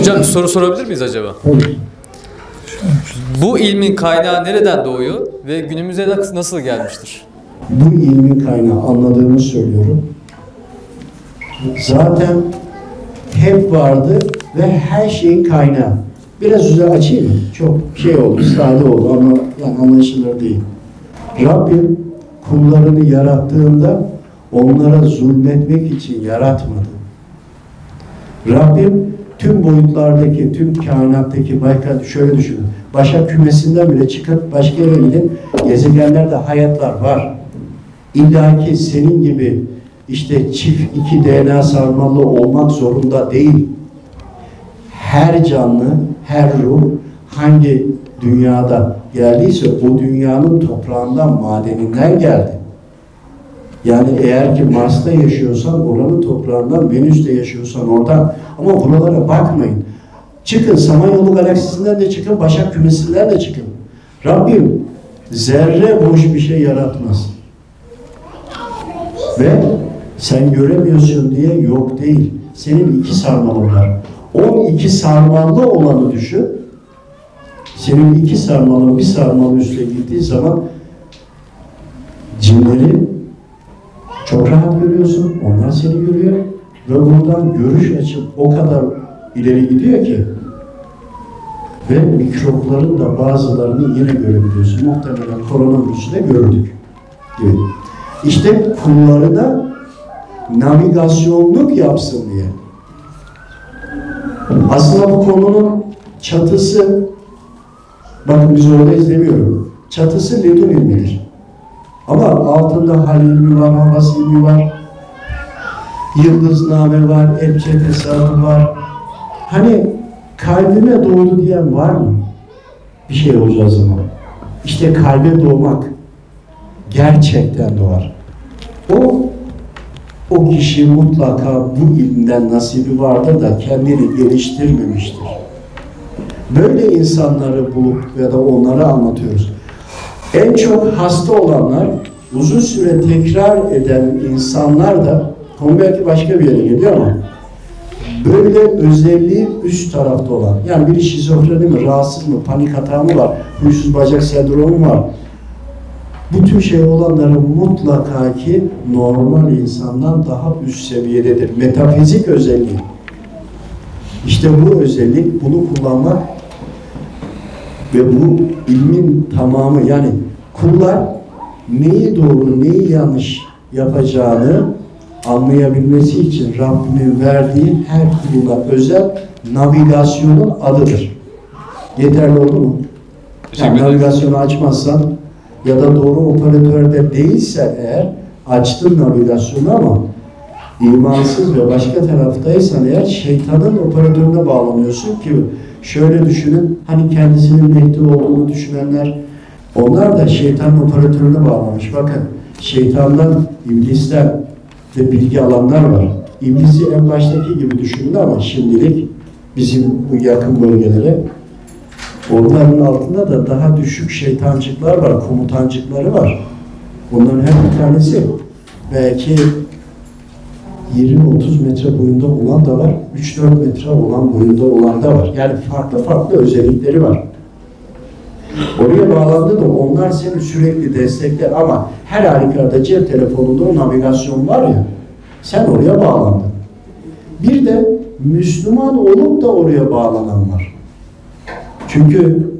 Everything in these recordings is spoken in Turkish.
Hocam soru sorabilir miyiz acaba? Bu ilmin kaynağı nereden doğuyor ve günümüze nasıl- gelmiştir? Bu ilmin kaynağı anladığımı söylüyorum. Zaten hep vardı ve her şeyin kaynağı. Biraz güzel açayım mı? Çok şey oldu, sade oldu ama yani anlaşılır değil. Rabbim kullarını yarattığında onlara zulmetmek için yaratmadı. Rabbim tüm boyutlardaki, tüm kainattaki, başka şöyle düşünün. Başak kümesinden bile çıkıp başka yere gidin, gezegenlerde hayatlar var. İlla ki senin gibi işte çift iki DNA sarmalı olmak zorunda değil. Her canlı, her ruh hangi dünyada geldiyse o dünyanın toprağından, madeninden geldi. Yani eğer ki Mars'ta yaşıyorsan oranın toprağından, Venüs'te yaşıyorsan oradan. Ama buralara bakmayın. Çıkın Samanyolu galaksisinden de çıkın, Başak kümesinden de çıkın. Rabbim zerre boş bir şey yaratmaz. Ve sen göremiyorsun diye yok değil. Senin iki sarmalın var. 12 sarmallı olanı düşün. Senin iki sarmalın bir sarmalı üstüne gittiği zaman cinleri çok rahat görüyorsun. Onlar seni görüyor. Ve buradan görüş açıp o kadar ileri gidiyor ki ve mikropların da bazılarını yine görebiliyorsun. Muhtemelen koronavirüsü de gördük. gibi. İşte kulları da navigasyonluk yapsın diye. Aslında bu konunun çatısı bakın biz orada izlemiyorum. Çatısı ledün ilmidir. Ama altında hal ilmi var, havas ilmi var, yıldızname var, ebced hesabı var. Hani kalbime doğdu diyen var mı? Bir şey olacağı zaman. İşte kalbe doğmak gerçekten doğar. O o kişi mutlaka bu ilimden nasibi vardır da kendini geliştirmemiştir. Böyle insanları bulup ya da onları anlatıyoruz. En çok hasta olanlar, uzun süre tekrar eden insanlar da, konu belki başka bir yere geliyor ama böyle özelliği üst tarafta olan, yani biri şizofreni mi, rahatsız mı, panik hata mı var, huysuz bacak sendromu mu var, bu tür şey olanların mutlaka ki normal insandan daha üst seviyededir. Metafizik özelliği. İşte bu özellik, bunu kullanmak ve bu ilmin tamamı yani kullar neyi doğru, neyi yanlış yapacağını anlayabilmesi için Rabbimin verdiği her kuluna özel navigasyonun adıdır. Yeterli oldu mu? Yani navigasyonu açmazsan ya da doğru operatörde değilse eğer açtın navigasyonu ama imansız ve başka taraftaysan eğer şeytanın operatörüne bağlanıyorsun ki şöyle düşünün hani kendisinin Mehdi olduğunu düşünenler onlar da şeytanın operatörüne bağlamış. Bakın şeytandan, iblisten de bilgi alanlar var. İblisi en baştaki gibi düşünün ama şimdilik bizim bu yakın bölgelere Onların altında da daha düşük şeytancıklar var, komutancıkları var. Bunların her bir tanesi belki 20-30 metre boyunda olan da var, 3-4 metre olan boyunda olan da var. Yani farklı farklı özellikleri var. Oraya bağlandı da onlar seni sürekli destekler ama her halükarda cep telefonunda o navigasyon var ya, sen oraya bağlandın. Bir de Müslüman olup da oraya bağlanan var. Çünkü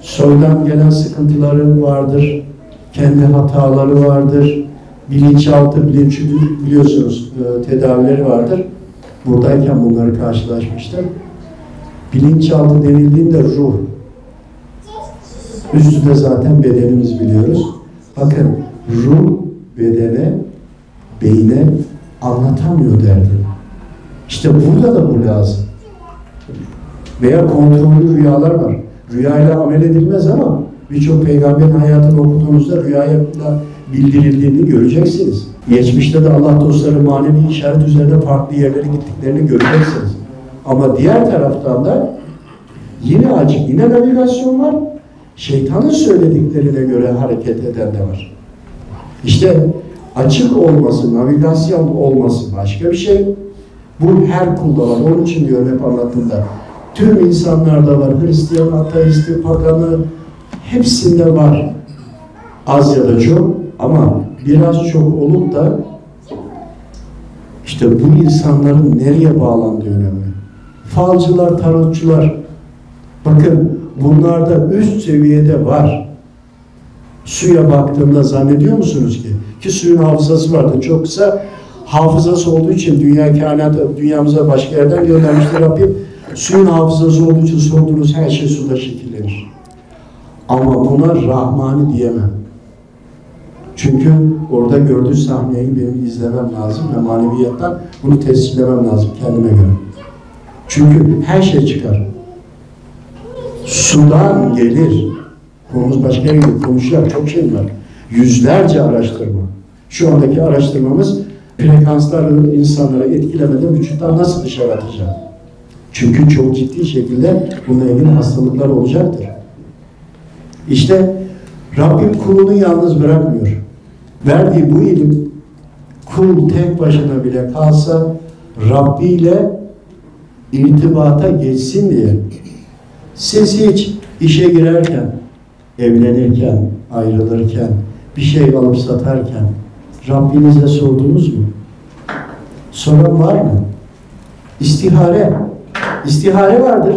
soydan gelen sıkıntıları vardır, kendi hataları vardır, bilinçaltı, bilinç biliyorsunuz e, tedavileri vardır. Buradayken bunları karşılaşmıştım. Bilinçaltı denildiğinde ruh. Üstü de zaten bedenimiz biliyoruz. Bakın ruh bedene, beyne anlatamıyor derdi. İşte burada da bu lazım veya kontrollü rüyalar var. Rüyayla amel edilmez ama birçok peygamberin hayatını okuduğunuzda rüyayla bildirildiğini göreceksiniz. Geçmişte de Allah dostları manevi işaret üzerinde farklı yerlere gittiklerini göreceksiniz. Ama diğer taraftan da yine açık, yine navigasyon var. Şeytanın söylediklerine göre hareket eden de var. İşte açık olması, navigasyon olması başka bir şey. Bu her kulda var. Onun için diyorum hep anlattığımda. Tüm insanlarda var. Hristiyan, ateisti, paganı hepsinde var. Az ya da çok ama biraz çok olup da işte bu insanların nereye bağlandığı önemli. Falcılar, tarotçular bakın bunlarda üst seviyede var. Suya baktığımda zannediyor musunuz ki? Ki suyun hafızası vardır. Çok kısa hafızası olduğu için dünya kainat dünyamıza başka yerden göndermiştir Rabbim. Suyun hafızası olduğu için sorduğunuz her şey suda şekillenir. Ama buna Rahmani diyemem. Çünkü orada gördüğü sahneyi benim izlemem lazım ve maneviyattan bunu tescillemem lazım kendime göre. Çünkü her şey çıkar. Sudan gelir. Konumuz başka yere. Konuşacak çok şey var. Yüzlerce araştırma. Şu andaki araştırmamız frekansları insanlara etkilemeden vücuttan nasıl dışarı atacağım. Çünkü çok ciddi şekilde bununla ilgili hastalıklar olacaktır. İşte Rabbim kulunu yalnız bırakmıyor. Verdiği bu ilim kul tek başına bile kalsa Rabbi ile irtibata geçsin diye siz hiç işe girerken, evlenirken, ayrılırken, bir şey alıp satarken Rabbinize sordunuz mu? Soran var mı? İstihare. İstihare vardır.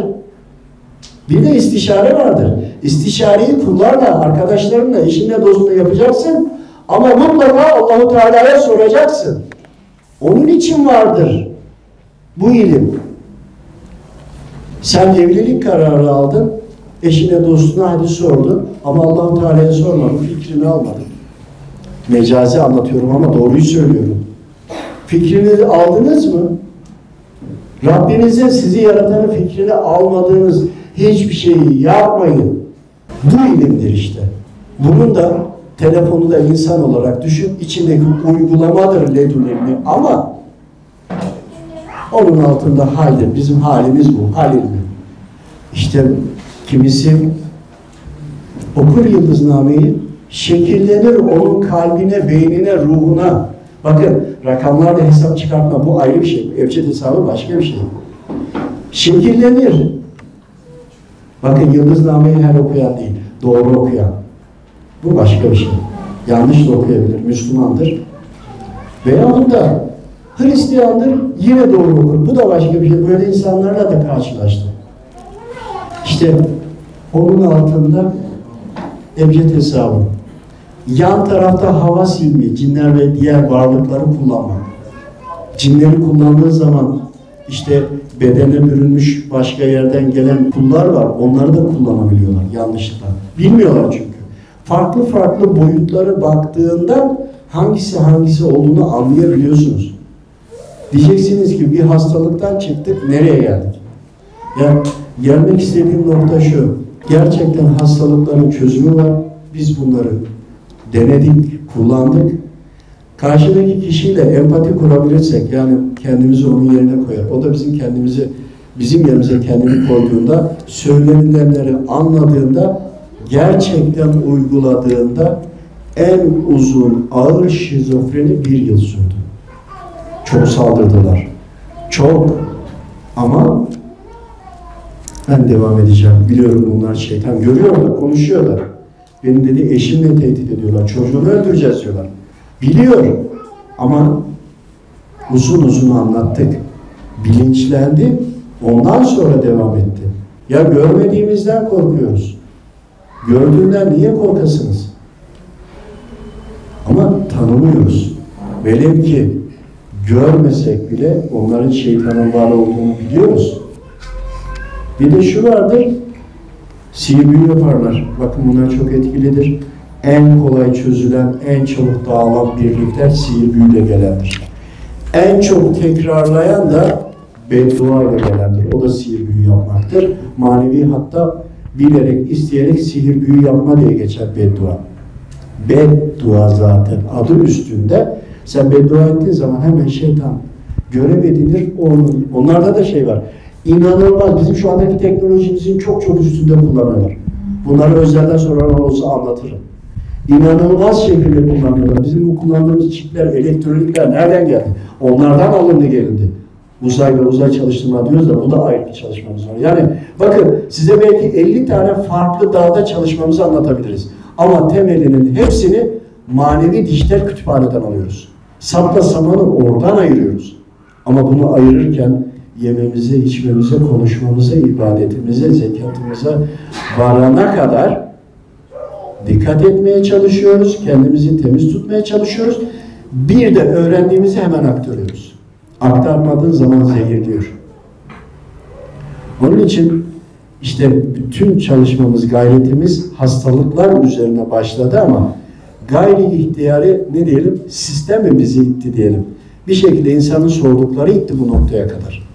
Bir de istişare vardır. İstişareyi kullarla, arkadaşlarınla, eşinle, dostunla yapacaksın. Ama mutlaka Allahu Teala'ya soracaksın. Onun için vardır bu ilim. Sen evlilik kararı aldın, eşine, dostuna hadi sordun ama Allahu Teala'ya sormadın, fikrini almadın. Mecazi anlatıyorum ama doğruyu söylüyorum. Fikrini aldınız mı? Rabbinizin sizi yaratanın fikrini almadığınız hiçbir şeyi yapmayın. Bu ilimdir işte. Bunun da telefonu da insan olarak düşün, içindeki uygulamadır ledun ilmi ama onun altında haldir. Bizim halimiz bu, hal ilmi. İşte kimisi okur yıldıznameyi, şekillenir onun kalbine, beynine, ruhuna. Bakın rakamlarla hesap çıkartma bu ayrı bir şey. Evcil hesabı başka bir şey. Şekillenir. Bakın yıldıznameyi her okuyan değil, doğru okuyan. Bu başka bir şey. Yanlış da okuyabilir, Müslümandır. Veyahut da Hristiyandır, yine doğru okur. Bu da başka bir şey. Böyle insanlarla da karşılaştım. İşte onun altında ebced hesabı. Yan tarafta hava silmi, cinler ve diğer varlıkları kullanmak. Cinleri kullandığı zaman işte bedene bürünmüş başka yerden gelen kullar var. Onları da kullanabiliyorlar yanlışlıkla. Bilmiyorlar çünkü. Farklı farklı boyutları baktığında hangisi hangisi olduğunu anlayabiliyorsunuz. Diyeceksiniz ki bir hastalıktan çıktık, nereye geldik? Yani gelmek istediğim nokta şu. Gerçekten hastalıkların çözümü var. Biz bunları denedik, kullandık. Karşıdaki kişiyle empati kurabilirsek, yani kendimizi onun yerine koyar. O da bizim kendimizi, bizim yerimize kendini koyduğunda, söylenilenleri anladığında, gerçekten uyguladığında en uzun ağır şizofreni bir yıl sürdü. Çok saldırdılar. Çok. Ama ben devam edeceğim. Biliyorum bunlar şeytan. Görüyorlar, konuşuyorlar. Beni dedi eşimle tehdit ediyorlar. Çocuğunu öldüreceğiz diyorlar. Biliyor. Ama uzun uzun anlattık. Bilinçlendi. Ondan sonra devam etti. Ya görmediğimizden korkuyoruz. Gördüğünden niye korkasınız? Ama tanımıyoruz. Velev ki görmesek bile onların şeytanın var olduğunu biliyoruz. Bir de şu vardır, sihir büyü yaparlar. Bakın bunlar çok etkilidir. En kolay çözülen, en çabuk dağılan birlikler sihir büyüyle gelendir. En çok tekrarlayan da beddua ile gelendir. O da sihir büyü yapmaktır. Manevi hatta bilerek, isteyerek sihir büyü yapma diye geçer beddua. Beddua zaten adı üstünde. Sen beddua ettiğin zaman hemen şeytan görev edinir. Onun, onlarda da şey var. İnanılmaz. Bizim şu andaki teknolojimizin çok çok üstünde kullanıyorlar. Bunları özelden sonra olsa anlatırım. İnanılmaz şekilde kullanıyorlar. Bizim bu kullandığımız çipler, elektronikler nereden geldi? Onlardan alındı gelindi. uzay ve uzay çalıştırma diyoruz da bu da ayrı bir çalışmamız var. Yani bakın size belki 50 tane farklı dağda çalışmamızı anlatabiliriz. Ama temelinin hepsini manevi dijital kütüphaneden alıyoruz. Sapla samanı oradan ayırıyoruz. Ama bunu ayırırken yememize, içmemize, konuşmamıza, ibadetimize, zekatımıza varana kadar dikkat etmeye çalışıyoruz. Kendimizi temiz tutmaya çalışıyoruz. Bir de öğrendiğimizi hemen aktarıyoruz. Aktarmadığın zaman zehirliyor. Onun için işte bütün çalışmamız, gayretimiz hastalıklar üzerine başladı ama gayri ihtiyari ne diyelim sistem mi bizi itti diyelim. Bir şekilde insanın sordukları itti bu noktaya kadar.